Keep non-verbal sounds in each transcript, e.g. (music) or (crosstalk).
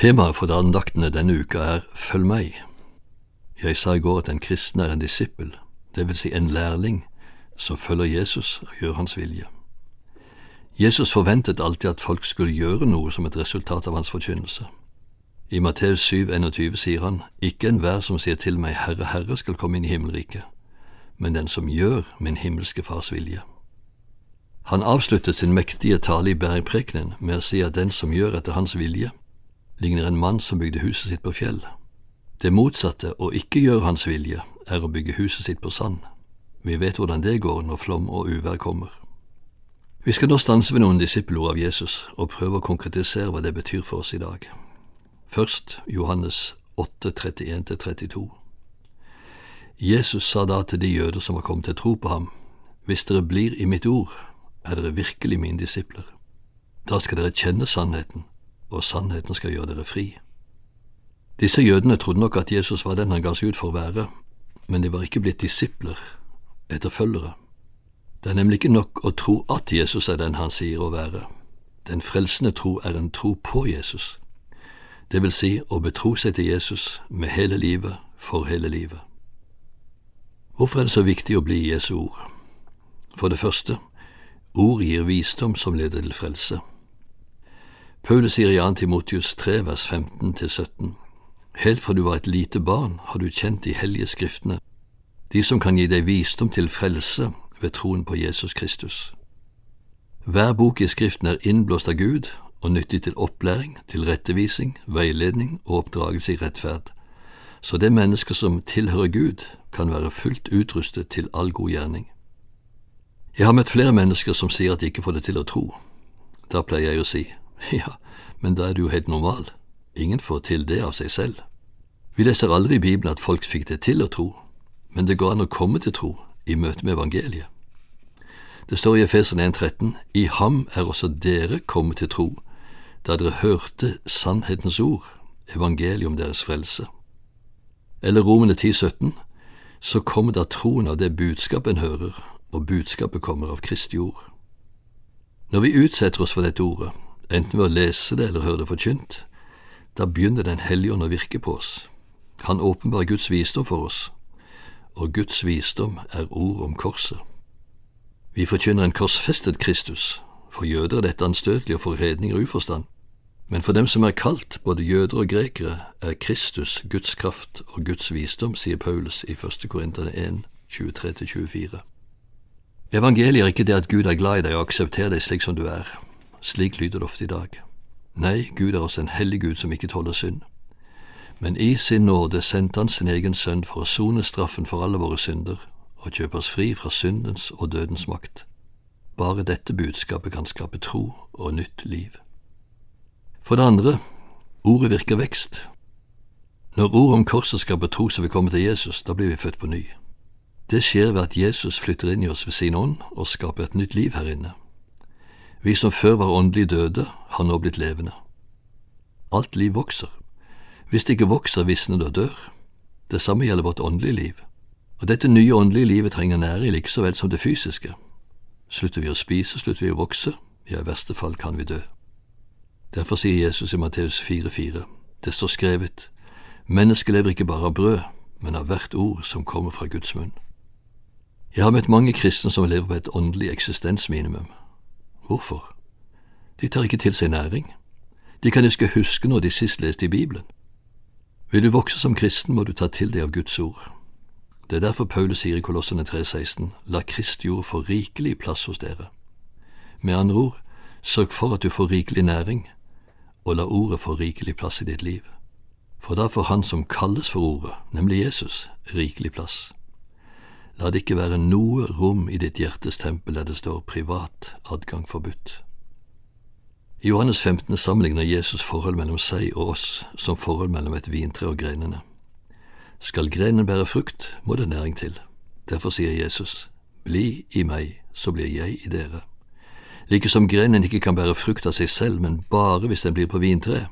Temaet for andaktene denne uka er Følg meg. Jeg sa i går at en kristen er en disippel, det vil si en lærling som følger Jesus og gjør hans vilje. Jesus forventet alltid at folk skulle gjøre noe som et resultat av hans forkynnelse. I Matteus 7, 21 sier han, Ikke enhver som sier til meg Herre, Herre, skal komme inn i himmelriket, men den som gjør min himmelske Fars vilje. Han avsluttet sin mektige tale i bergprekenen med å si at den som gjør etter hans vilje, ligner en mann som bygde huset sitt på fjell. Det motsatte, å ikke gjøre hans vilje, er å bygge huset sitt på sand. Vi vet hvordan det går når flom og uvær kommer. Vi skal nå stanse ved noen disippelord av Jesus og prøve å konkretisere hva det betyr for oss i dag. Først Johannes 8, 31–32. Jesus sa da til de jøder som var kommet til tro på ham, Hvis dere blir i mitt ord, er dere virkelig mine disipler. Da skal dere kjenne sannheten, og sannheten skal gjøre dere fri. Disse jødene trodde nok at Jesus var den han ga seg ut for å være, men de var ikke blitt disipler, etterfølgere. Det er nemlig ikke nok å tro at Jesus er den han sier å være. Den frelsende tro er en tro på Jesus, det vil si å betro seg til Jesus med hele livet for hele livet. Hvorfor er det så viktig å bli Jesu ord? For det første, ord gir visdom som leder til frelse. Paulus sier i 2. Timotius 3 vers 15–17, Helt fra du var et lite barn har du kjent de hellige skriftene, de som kan gi deg visdom til frelse ved troen på Jesus Kristus. Hver bok i Skriften er innblåst av Gud og nyttig til opplæring, tilrettevising, veiledning og oppdragelse i rettferd, så det mennesket som tilhører Gud, kan være fullt utrustet til all god gjerning. Jeg har møtt flere mennesker som sier at de ikke får det til å tro. Da pleier jeg å si (laughs) Ja, men da er du jo helt normal. Ingen får til det av seg selv. Vi leser aldri i Bibelen at folk fikk det til å tro, men det går an å komme til tro i møte med evangeliet. Det står i Efeseren 1,13 I ham er også dere kommet til tro, da dere hørte sannhetens ord, evangeliet om deres frelse. Eller Romene 10,17 Så kommer da troen av det budskapet en hører, og budskapet kommer av Kristi ord. Når vi utsetter oss for dette ordet, enten ved å lese det eller høre det forkynt, da begynner Den hellige ånd å virke på oss. Han åpenbarer Guds visdom for oss, og Guds visdom er ord om korset. Vi forkynner en korsfestet Kristus, for jøder er dette anstøtelig og for hedninger uforstand, men for dem som er kalt, både jøder og grekere, er Kristus Guds kraft og Guds visdom, sier Paulus i 1. Korinterne 1, 23–24. Evangeliet er ikke det at Gud er glad i deg og aksepterer deg slik som du er. Slik lyder det ofte i dag. Nei, Gud er også en hellig Gud som ikke tåler synd. Men i sin nåde sendte han sin egen sønn for å sone straffen for alle våre synder og kjøpe oss fri fra syndens og dødens makt. Bare dette budskapet kan skape tro og nytt liv. For det andre, ordet virker vekst. Når ordet om korset skaper tro så vi kommer til Jesus, da blir vi født på ny. Det skjer ved at Jesus flytter inn i oss ved sin ånd og skaper et nytt liv her inne. Vi som før var åndelig døde, har nå blitt levende. Alt liv vokser. Hvis det ikke vokser, visner det og dør. Det samme gjelder vårt åndelige liv. Og dette nye åndelige livet trenger næring like så vel som det fysiske. Slutter vi å spise, slutter vi å vokse, ja, i verste fall kan vi dø. Derfor sier Jesus i Matteus 4,4, det står skrevet, mennesket lever ikke bare av brød, men av hvert ord som kommer fra Guds munn. Jeg har møtt mange kristne som lever på et åndelig eksistensminimum. Hvorfor? De tar ikke til seg næring. De kan ikke huske når de sist leste i Bibelen. Vil du vokse som kristen, må du ta til deg av Guds ord. Det er derfor Paulus sier i Kolossene 3,16, la Kristi ord få rikelig plass hos dere. Med andre ord, sørg for at du får rikelig næring, og la ordet få rikelig plass i ditt liv. For da får Han som kalles for ordet, nemlig Jesus, rikelig plass. La det ikke være noe rom i ditt hjertes tempel der det står privat adgang forbudt. I Johannes 15 sammenligner Jesus forhold mellom seg og oss som forhold mellom et vintre og grenene. Skal grenen bære frukt, må det næring til. Derfor sier Jesus, Bli i meg, så blir jeg i dere. Like som grenen ikke kan bære frukt av seg selv, men bare hvis den blir på vintre,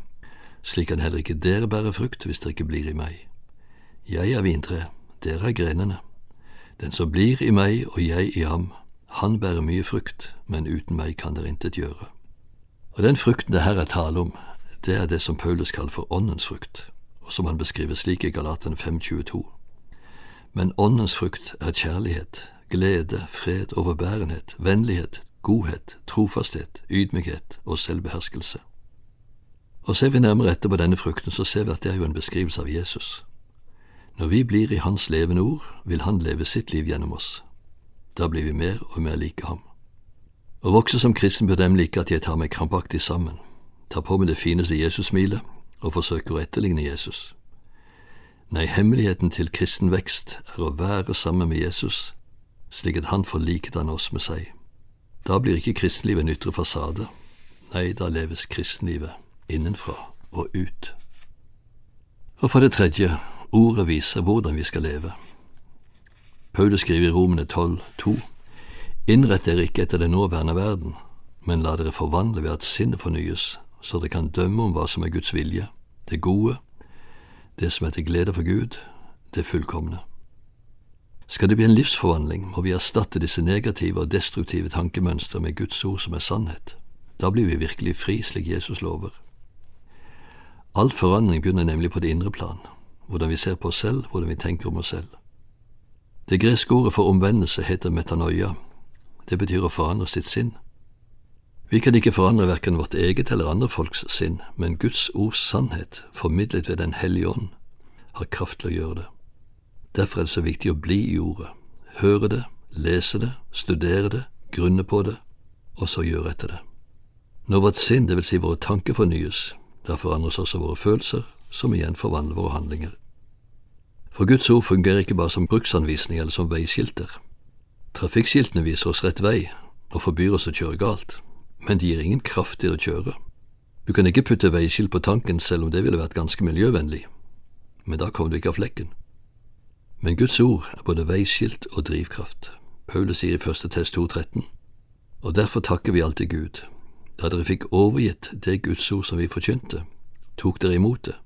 slik kan heller ikke dere bære frukt hvis dere ikke blir i meg. Jeg er vintre, dere er grenene. Den som blir i meg og jeg i ham, han bærer mye frukt, men uten meg kan dere intet gjøre. Og den frukten det her er tale om, det er det som Paulus kaller for åndens frukt, og som han beskriver slik i Galatene 5.22. Men åndens frukt er kjærlighet, glede, fred, overbærenhet, vennlighet, godhet, trofasthet, ydmykhet og selvbeherskelse. Og ser vi nærmere etter på denne frukten, så ser vi at det er jo en beskrivelse av Jesus. Når vi blir i Hans levende ord, vil Han leve sitt liv gjennom oss. Da blir vi mer og mer like ham. Å vokse som kristen bør dem like at jeg tar meg krampaktig sammen, tar på meg det fineste Jesus-smilet og forsøker å etterligne Jesus. Nei, hemmeligheten til kristen vekst er å være sammen med Jesus, slik at han får liket han oss med seg. Da blir ikke kristenlivet en ytre fasade, nei, da leves kristenlivet innenfra og ut. Og for det tredje, ordet viser hvordan vi skal leve. Paulus skriver i Romene 12, 2, Innrett dere ikke etter den nåværende verden, men la dere forvandle ved at sinnet fornyes, så dere kan dømme om hva som er Guds vilje, det gode, det som er til glede for Gud, det fullkomne. Skal det bli en livsforvandling, må vi erstatte disse negative og destruktive tankemønstre med Guds ord som er sannhet. Da blir vi virkelig fri, slik Jesus lover. All forandring begynner nemlig på det indre plan, hvordan vi ser på oss selv, hvordan vi tenker om oss selv. Det greske ordet for omvendelse heter metanoia. Det betyr å forandre sitt sinn. Vi kan ikke forandre verken vårt eget eller andre folks sinn, men Guds ords sannhet, formidlet ved Den hellige ånd, har kraft til å gjøre det. Derfor er det så viktig å bli i ordet, høre det, lese det, studere det, grunne på det, og så gjøre etter det. Når vårt sinn, det vil si våre tanker, fornyes, da forandres også våre følelser, som igjen forvandler våre handlinger. For Guds ord fungerer ikke bare som bruksanvisning eller som veiskilter. Trafikkskiltene viser oss rett vei og forbyr oss å kjøre galt, men de gir ingen kraft til å kjøre. Du kan ikke putte veiskilt på tanken selv om det ville vært ganske miljøvennlig, men da kommer du ikke av flekken. Men Guds ord er både veiskilt og drivkraft. Paulus sier i første test 2.13, og derfor takker vi alltid Gud. Da dere fikk overgitt det Guds ord som vi forkynte, tok dere imot det,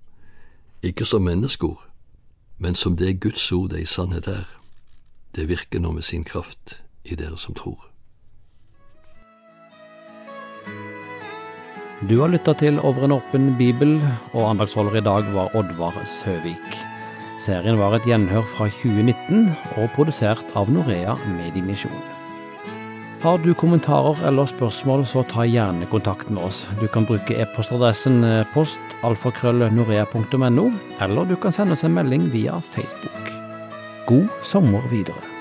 ikke som menneskeord, men som det Guds ord det i sannhet er. Det virker nå med sin kraft i dere som tror. Du har lytta til Over en åpen bibel, og andagsholder i dag var Oddvar Søvik. Serien var et gjenhør fra 2019 og produsert av Norea Mediemisjon. Har du kommentarer eller spørsmål, så ta gjerne kontakt med oss. Du kan bruke e-postadressen postalfakrøllnorea.no, eller du kan sende oss en melding via Facebook. God sommer videre.